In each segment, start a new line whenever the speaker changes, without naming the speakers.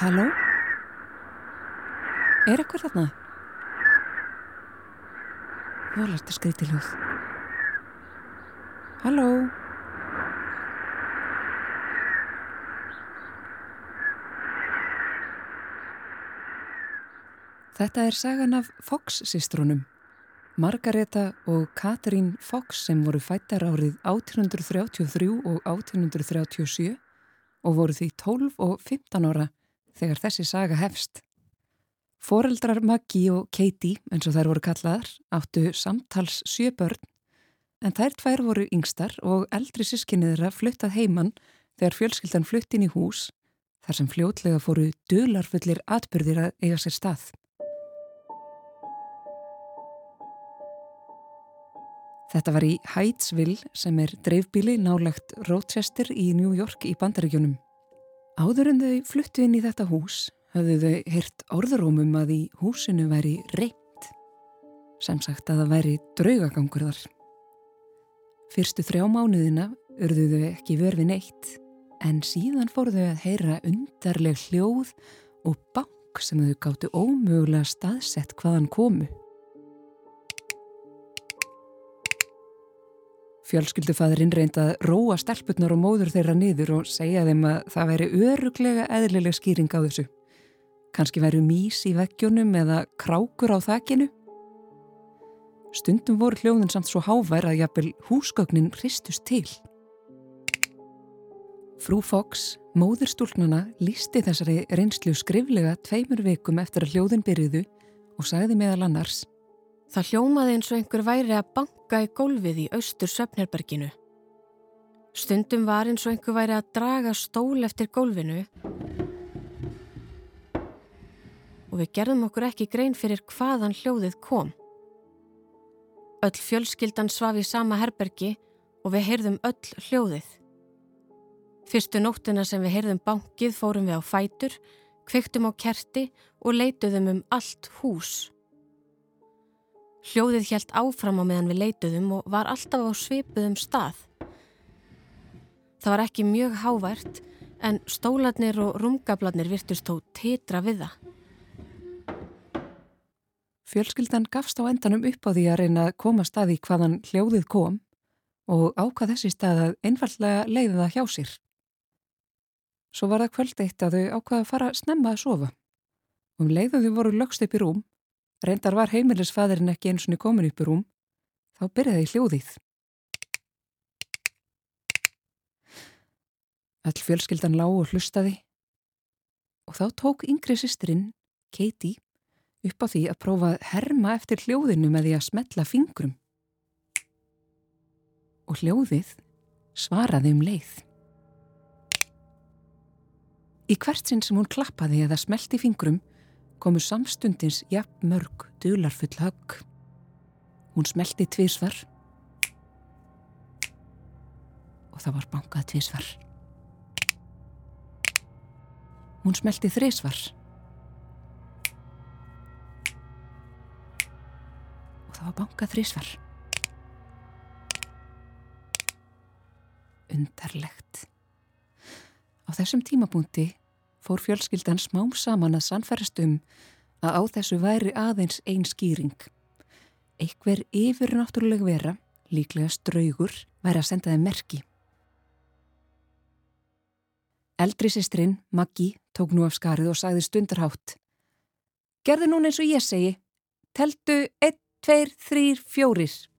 Halló? Er ekkur þarna? Volast að skriti hljóð. Halló? Þetta er sagan af Fox-sistrunum. Margareta og Katrín Fox sem voru fættar árið 1833 og 1837 og voru því 12 og 15 ára þegar þessi saga hefst. Foreldrar Maggie og Katie, eins og þær voru kallaðar, áttu samtals sjö börn en þær tvær voru yngstar og eldri sískinniðra fluttað heimann þegar fjölskyldan flutt inn í hús þar sem fljótlega fóru dularfullir atbyrðir að eiga sér stað. Þetta var í Hydesville sem er dreifbíli nálagt Rochester í New York í bandaríkjunum. Áður en þau fluttu inn í þetta hús hafðu þau hirt orðurómum að í húsinu væri reynd. Sem sagt að það væri draugagangur þar. Fyrstu þrjá mánuðina urðu þau ekki verfi neitt en síðan fór þau að heyra undarleg hljóð og bank sem þau gáttu ómögulega staðsett hvaðan komu. Fjölskyldufæðurinn reynda að róa stelpurnar og móður þeirra niður og segja þeim að það væri öruglega eðlileg skýring á þessu. Kanski væru mís í veggjónum eða krákur á þakkinu. Stundum voru hljóðin samt svo hávær að jafnvel húsgögnin hristust til. Frú Fox, móður stúlnana, lísti þessari reynslu skriflega tveimur vikum eftir að hljóðin byrjuðu og sagði meðal annars
Það hljómaði eins og einhver væri að banka í gólfið í austur söpnerberginu. Stundum var eins og einhver væri að draga stól eftir gólfinu og við gerðum okkur ekki grein fyrir hvaðan hljóðið kom. Öll fjölskyldan svaf í sama herbergi og við heyrðum öll hljóðið. Fyrstu nóttina sem við heyrðum bankið fórum við á fætur, kveiktum á kerti og leituðum um allt hús. Hljóðið hjælt áfram á meðan við leituðum og var alltaf á svipuðum stað. Það var ekki mjög hávært en stóladnir og rungabladnir virtust þó titra við það.
Fjölskyldan gafst á endanum upp á því að reyna að koma staði hvaðan hljóðið kom og ákvað þessi stað að einfallega leiði það hjá sér. Svo var það kvöld eitt að þau ákvaða að fara snemma að sofa. Um leiðuðu voru lögst upp í rúm Reyndar var heimilisfæðurinn ekki eins og komin upp í rúm. Þá byrjaði hljóðið. All fjölskyldan lág og hlustaði og þá tók yngri sýsterinn, Katie, upp á því að prófa að herma eftir hljóðinu með því að smetla fingrum. Og hljóðið svaraði um leið. Í hvert sinn sem hún klappaði eða smelti fingrum komu samstundins jafn mörg dularfull högg. Hún smelti tvísvar og það var bankað tvísvar. Hún smelti þrísvar og það var bankað þrísvar. Undarlegt. Á þessum tímabúndi fór fjölskyldan smám saman að sannferðast um að á þessu væri aðeins einn skýring. Eitthver yfirnáttúruleg vera, líklega straugur, væri að senda þeim merki. Eldri sýstrinn, Maggi, tók nú af skarið og sagði stundarhátt. Gerði núna eins og ég segi. Teltu 1, 2, 3, 4.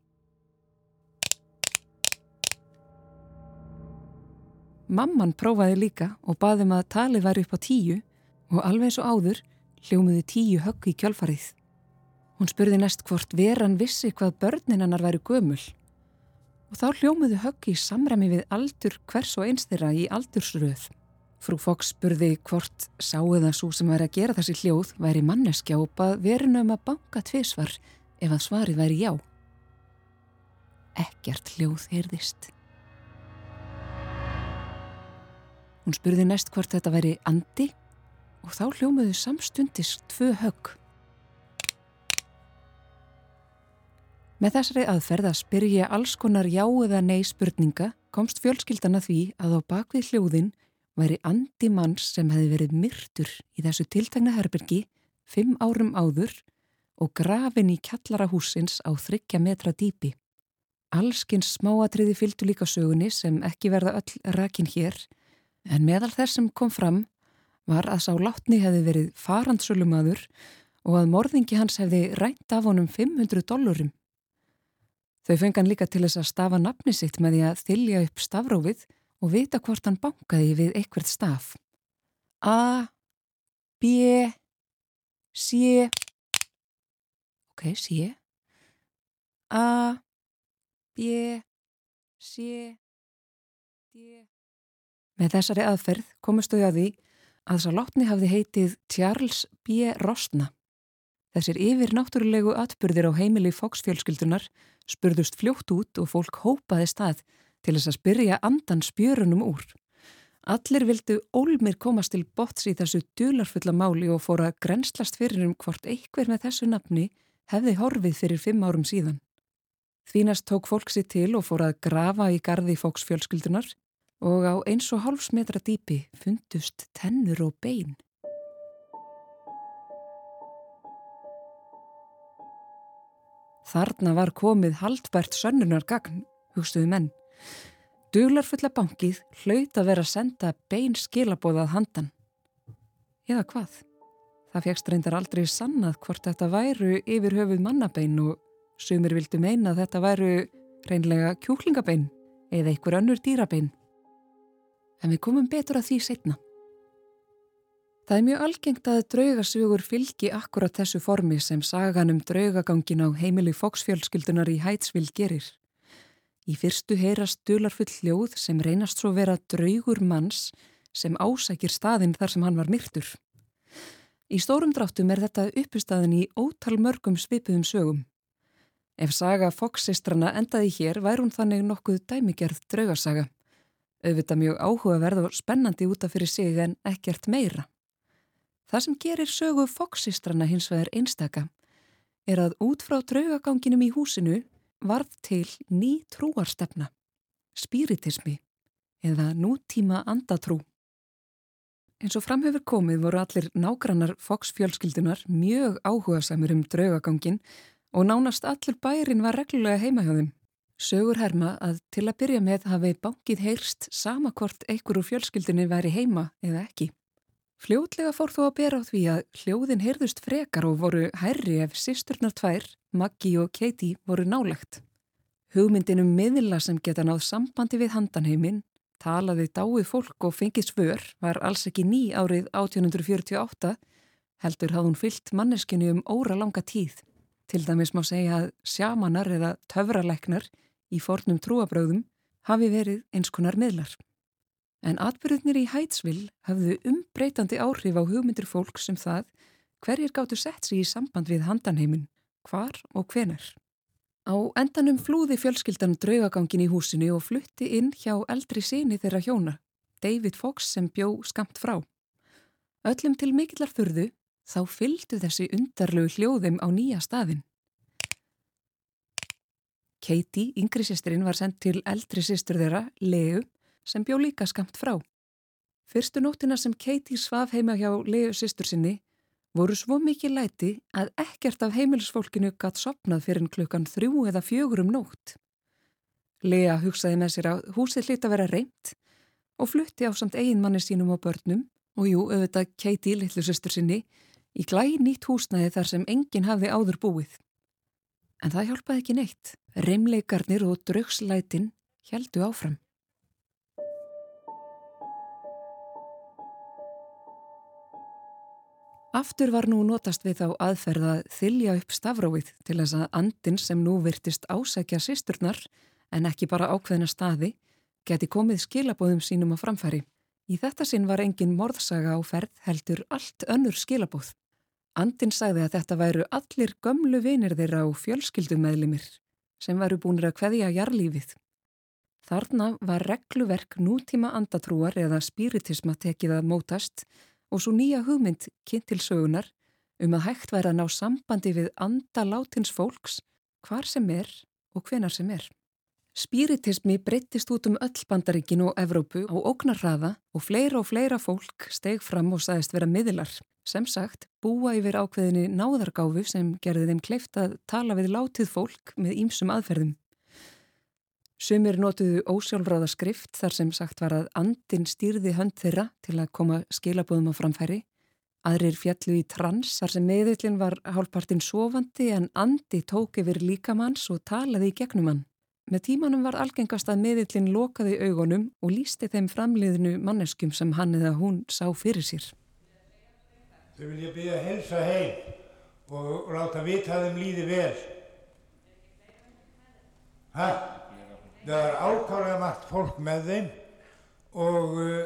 Mamman prófaði líka og baðum að talið væri upp á tíu og alveg eins og áður hljómiði tíu högg í kjálfarið. Hún spurði næst hvort veran vissi hvað börninannar væri gömul og þá hljómiði högg í samræmi við aldur hvers og eins þeirra í aldursröð. Frú Fox spurði hvort sáuða svo sem væri að gera þessi hljóð væri manneskja og bað verinu um að banka tvísvar ef að svarið væri já. Ekkert hljóð heyrðist. Hún spurði næst hvort þetta væri andi og þá hljómaðu samstundist tvö högg. Með þessari aðferð að spyrja alls konar já eða nei spurninga komst fjölskyldana því að á bakvið hljóðin væri andi manns sem hefði verið myrtur í þessu tiltegna herbyrgi fimm árum áður og grafin í kjallara húsins á þryggja metra dýpi. Allskins smáatriði fylgdu líka sögunni sem ekki verða öll rakin hér en meðal þess sem kom fram var að sá látni hefði verið farandsölumadur og að morðingi hans hefði rænt af honum 500 dollurum. Þau fengan líka til þess að stafa nafni sitt með því að þylja upp stafrófið og vita hvort hann bankaði við eitthvert staf. A, B, C, ok, C, A, B, C, D. Með þessari aðferð komustu þau að því að þess að látni hafði heitið Charles B. Rosna. Þessir yfir náttúrulegu atbyrðir á heimili fóksfjölskyldunar spurðust fljótt út og fólk hópaði stað til þess að spyrja andan spjörunum úr. Allir vildu ólmir komast til bots í þessu dularfulla máli og fóra grenslast fyrir um hvort einhver með þessu nafni hefði horfið fyrir fimm árum síðan. Þvínast tók fólk sér til og fóra að grafa í gardi fóksfjölskyldunar og á eins og hálfsmetra dýpi fundust tennur og bein. Þarna var komið haldbært sönnunar gagn, hugstuðu menn. Duglarfulla bankið hlaut að vera að senda bein skilabóðað handan. Eða hvað? Það fegst reyndar aldrei sannað hvort þetta væru yfir höfuð mannabein og sumir vildu meina að þetta væru reynlega kjúklingabein eða einhver önnur dýrabein. En við komum betur að því setna. Það er mjög algengt að draugasögur fylgi akkurat þessu formi sem sagan um draugagangin á heimili fóksfjölskyldunar í Hætsvill gerir. Í fyrstu heyrast dularfull hljóð sem reynast svo vera draugur manns sem ásækir staðinn þar sem hann var myrtur. Í stórum dráttum er þetta uppustæðin í ótal mörgum svipuðum sögum. Ef saga Fox-sistrana endaði hér væri hún þannig nokkuð dæmigerð draugarsaga. Auðvitað mjög áhugaverð og spennandi útaf fyrir sig en ekkert meira. Það sem gerir sögu Fox-sistrana hins vegar einstaka er að út frá draugaganginum í húsinu varð til ný trúarstefna, spiritismi eða nútíma andatrú. En svo framhefur komið voru allir nágrannar Fox-fjölskyldunar mjög áhuga samur um draugagangin og nánast allur bærin var reglulega heima hjá þeim. Sögur herma að til að byrja með hafi bankið heyrst samakvort einhver úr fjölskyldunni væri heima eða ekki. Fljótlega fór þú að bera á því að hljóðin heyrðust frekar og voru hærri ef sýsturnar tvær, Maggi og Katie, voru nálegt. Hugmyndin um miðla sem geta náð sambandi við handanheiminn, talaði dáið fólk og fengið svör var alls ekki ný árið 1848, heldur hafði hún fyllt manneskinu um óra langa tíð. Til dæmis má segja að sjamanar eða töfralæknar í fornum trúabröðum hafi verið eins konar miðlar. En atbyrðinir í Hætsvill hafðu umbreytandi áhrif á hugmyndir fólk sem um það hverjir gáttu sett sér í samband við handanheimin, hvar og hvenar. Á endanum flúði fjölskyldan draugagangin í húsinu og flutti inn hjá eldri síni þeirra hjóna, David Fox sem bjó skamt frá. Öllum til mikillar fyrðu þá fylgdu þessi undarlegu hljóðum á nýja staðin. Katie, yngri sýsterinn, var sendt til eldri sýstur þeirra, Leu, sem bjó líka skamt frá. Fyrstu nóttina sem Katie svaf heima hjá Leu sýstur sinni voru svo mikið læti að ekkert af heimilisfólkinu gatt sopnað fyrir klukkan þrjú eða fjögur um nótt. Lea hugsaði með sér að húsið hlýtt að vera reynt og flutti á samt eiginmanni sínum og börnum og jú, auðvitað Katie, litlu sýstur sinni, í glæ nýtt húsnæði þar sem enginn hafði áður búið. En það hjálpaði ekki neitt. Reymleikarnir og draugslætin heldu áfram. Aftur var nú notast við þá aðferð að þylja upp stafróið til þess að andin sem nú virtist ásækja sýsturnar en ekki bara ákveðna staði geti komið skilabóðum sínum á framfæri. Í þetta sinn var engin morðsaga á ferð heldur allt önnur skilabóð. Andin sagði að þetta væru allir gömlu vinir þeirra á fjölskyldumæðlimir sem væru búinir að hveðja jarlífið. Þarna var regluverk nútíma andatrúar eða spiritisma tekið að mótast og svo nýja hugmynd kynnt til sögunar um að hægt væri að ná sambandi við anda látins fólks hvar sem er og hvenar sem er. Spiritismi breyttist út um öll bandaríkin og Evrópu á óknarraða og fleira og fleira fólk steg fram og sagðist vera miðlar. Sem sagt, búa yfir ákveðinni náðargáfu sem gerði þeim kleift að tala við látið fólk með ýmsum aðferðum. Sumir notuðu ósjálfráða skrift þar sem sagt var að andin stýrði hönd þeirra til að koma skilabóðum á framfæri. Aðrir fjallu í trans þar sem meðvillin var hálfpartin sofandi en andi tók yfir líkamanns og talaði í gegnum hann. Með tímanum var algengast að meðvillin lokaði augunum og lísti þeim framliðinu manneskum sem hann eða hún sá fyrir sér.
Þau vilja byggja að helsa heim og láta vita að þeim líði vel. Hæ? það er ákálega margt fólk með þeim og uh,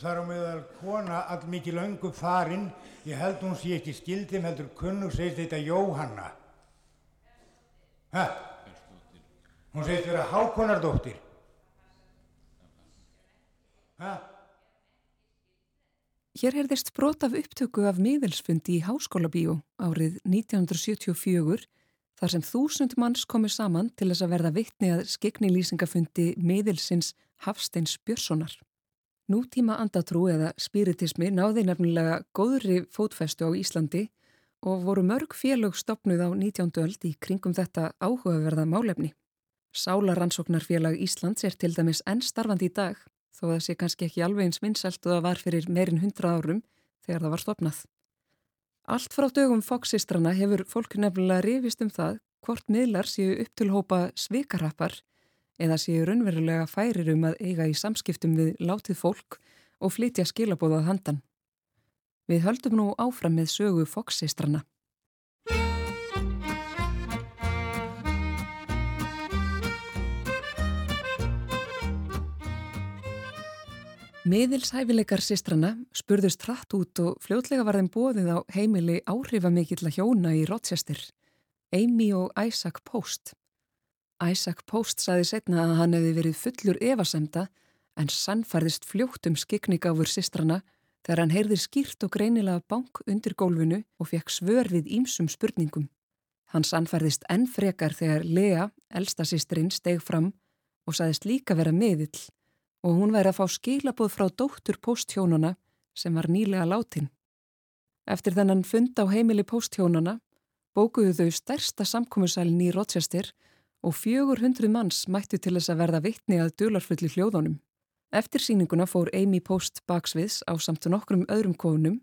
þar á meðal kona all mikið löngu farinn ég held hún sé ekki skildum heldur kunnug segist þetta Jóhanna hæ? Hún segist vera hákonardóttir hæ?
Hér herðist brot af upptöku af miðelsfundi í Háskóla bíó árið 1974 þar sem þúsund manns komið saman til þess að verða vittni að skegni-lýsingafundi miðilsins Hafsteins Björnssonar. Nútíma andatrú eða spiritismi náði nefnilega góðri fótfestu á Íslandi og voru mörg félög stopnuð á 19. öld í kringum þetta áhugaverða málefni. Sálarannsóknarfélag Íslands er til dæmis enn starfandi í dag, þó að það sé kannski ekki alveg eins vinnselt og það var fyrir meirinn 100 árum þegar það var stopnað. Allt frá dögum fóksistrana hefur fólk nefnilega rifist um það hvort miðlar séu upp til hópa svikarappar eða séu raunverulega færir um að eiga í samskiptum við látið fólk og flytja skilabóðað handan. Við höldum nú áfram með sögu fóksistrana. Miðilshæfileikar sistrana spurðust hratt út og fljótlega var þeim bóðið á heimili áhrifamikill að hjóna í Rochester, Amy og Isaac Post. Isaac Post saði setna að hann hefði verið fullur evasemda en sannfærðist fljótt um skikningáfur sistrana þegar hann heyrði skýrt og greinilega bank undir gólfinu og fekk svör við ímsum spurningum. Hann sannfærðist enn frekar þegar Lea, elsta sýstrinn, steg fram og saðist líka vera miðill og hún væri að fá skilaboð frá dóttur posthjónana sem var nýlega látin. Eftir þennan fund á heimili posthjónana bókuðu þau stærsta samkómusælin í Rochester og 400 manns mættu til þess að verða vittni að dularfulli hljóðunum. Eftir síninguna fór Amy Post baksviðs á samt nokkrum öðrum konum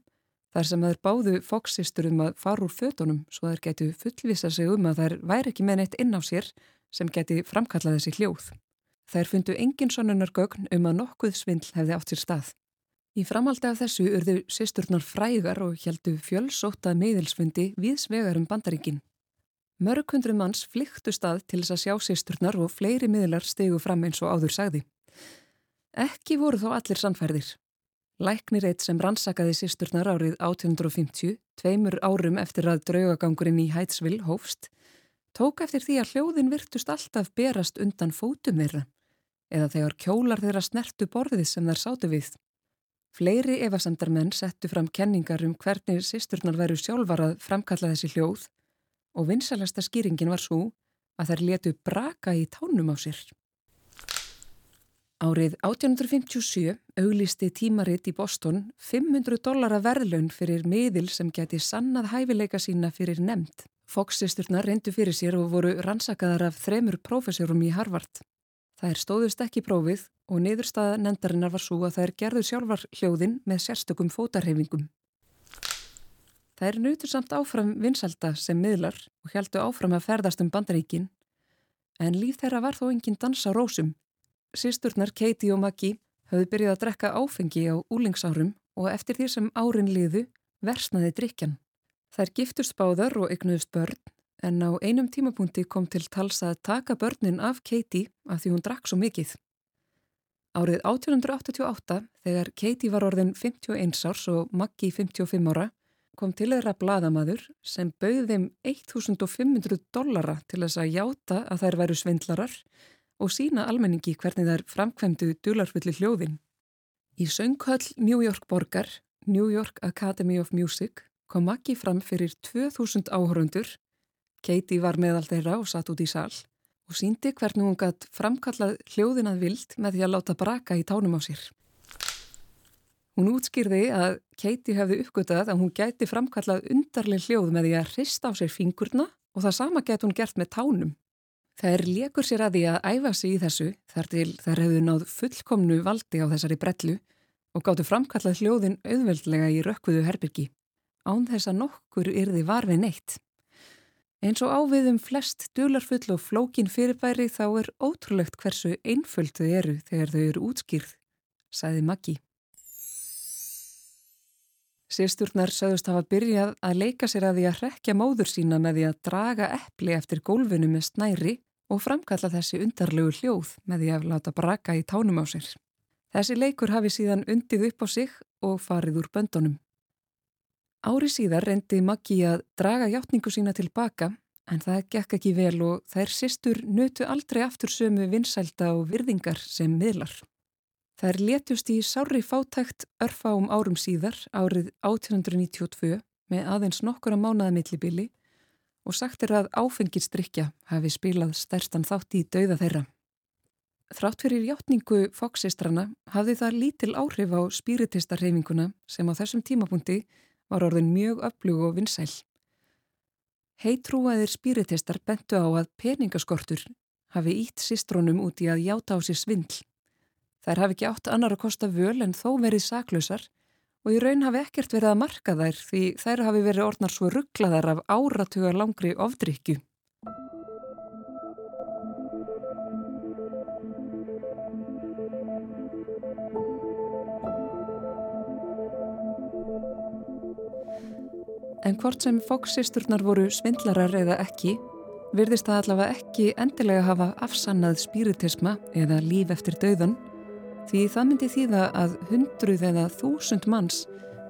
þar sem þeir báðu fóksistur um að fara úr fötunum svo þær getu fullvisa sig um að þær væri ekki með neitt inn á sér sem geti framkallað þessi hljóð. Þær fundu engin sonnunargögn um að nokkuð svindl hefði átt sér stað. Í framaldi af þessu urðu sýsturnar frægar og heldu fjölsótað meðilsfundi viðsvegar um bandaríkin. Mörg hundru manns flyktu stað til þess að sjá sýsturnar og fleiri miðlar stegu fram eins og áður sagði. Ekki voru þó allir sannferðir. Læknir eitt sem rannsakaði sýsturnar árið 1850, tveimur árum eftir að draugagangurinn í Hætsvill hófst, tók eftir því að hljóðin virtust alltaf berast undan fótum þeirra eða þegar kjólar þeirra snertu borðið sem þær sátu við. Fleiri efasemdarmenn settu fram kenningar um hvernig sýsturnar veru sjálfar að framkalla þessi hljóð og vinsalasta skýringin var svo að þær letu braka í tánum á sér. Árið 1857 auglisti tímaritt í Boston 500 dollara verðlaun fyrir miðil sem geti sannað hæfileika sína fyrir nefnd. Fox-sýsturnar reyndu fyrir sér og voru rannsakaðar af þremur prófessorum í Harvard. Það er stóðust ekki prófið og niðurstaða nendarinnar var svo að það er gerður sjálfar hljóðin með sérstökum fótarhefingum. Það er nutur samt áfram vinsalda sem miðlar og heldu áfram að ferðast um bandaríkin en líf þeirra var þó engin dansa rósum. Sisturnar Katie og Maggie höfðu byrjuð að drekka áfengi á úlingsárum og eftir því sem árin liðu versnaði drikjan. Þær giftust báðar og ygnuðust börn en á einum tímapunkti kom til tals að taka börnin af Katie af því hún drakk svo mikið. Árið 1888, þegar Katie var orðin 51 árs og Maggie 55 ára, kom til þeirra bladamadur sem bauð þeim 1500 dollara til þess að játa að þær væru svindlarar og sína almenningi hvernig þær framkvæmdu dularfulli hljóðin. Í sönghöll New York borgar, New York Academy of Music, kom Maggie fram fyrir 2000 áhörundur Katie var meðal þeirra og satt út í sall og síndi hvernig hún gætt framkallað hljóðinað vild með því að láta braka í tánum á sér. Hún útskýrði að Keiti hefði uppgötað að hún gæti framkallað undarleg hljóð með því að hrista á sér fingurna og það sama gæti hún gert með tánum. Það er leikur sér að því að æfa sig í þessu þar til þær hefðu náð fullkomnu valdi á þessari brellu og gáttu framkallað hljóðin auðveldlega í rökkvuðu herbyrgi. Án þess að nokkur yrði varfið neitt. Eins og áviðum flest dularfull og flókin fyrirbæri þá er ótrúlegt hversu einföld þau eru þegar þau eru útskýrð, sæði Maggi. Sýsturnar sögust hafa byrjað að leika sér að því að rekja móður sína með því að draga eppli eftir gólfinu með snæri og framkalla þessi undarlegu hljóð með því að láta braka í tánum á sér. Þessi leikur hafi síðan undið upp á sig og farið úr böndunum. Ári síðar reyndi Maggi að draga hjáttningu sína tilbaka en það gekk ekki vel og þær sýstur nötu aldrei aftur sömu vinsælda og virðingar sem miðlar. Þær letjust í sári fátækt örfa um árum síðar árið 1892 með aðeins nokkura mánaða millibili og sagtir að áfengistrykja hafi spilað stærstan þátt í dauða þeirra. Þrátt fyrir hjáttningu fóksistrana hafði það lítil áhrif á spiritistarheiminguna sem á þessum tímapunkti var orðin mjög öflug og vinsæl. Heitrúaðir spiritistar bentu á að peningaskortur hafi ítt sístrónum út í að játa á sér svindl. Þær hafi ekki átt annar að kosta völ en þó verið saklausar og í raun hafi ekkert verið að marka þær því þær hafi verið orðnar svo rugglaðar af áratugar langri ofdrykju. En hvort sem fóksisturnar voru svindlarar eða ekki, virðist það allavega ekki endilega hafa afsannað spiritisma eða líf eftir dauðan, því það myndi þýða að hundruð eða þúsund manns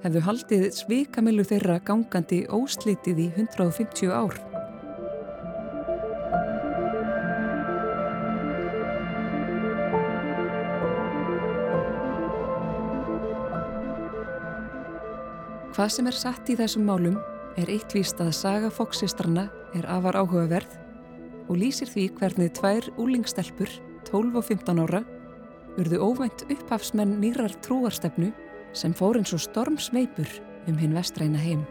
hefðu haldið svikamilu þeirra gangandi óslitið í 150 ár. Hvað sem er satt í þessum málum er eitt víst að saga fóksistrana er afar áhugaverð og lýsir því hvernig tvær úlingstelpur, 12 og 15 ára, urðu óvænt upphafsmenn nýrar trúarstefnu sem fór eins og stormsveipur um hinn vestræna heim.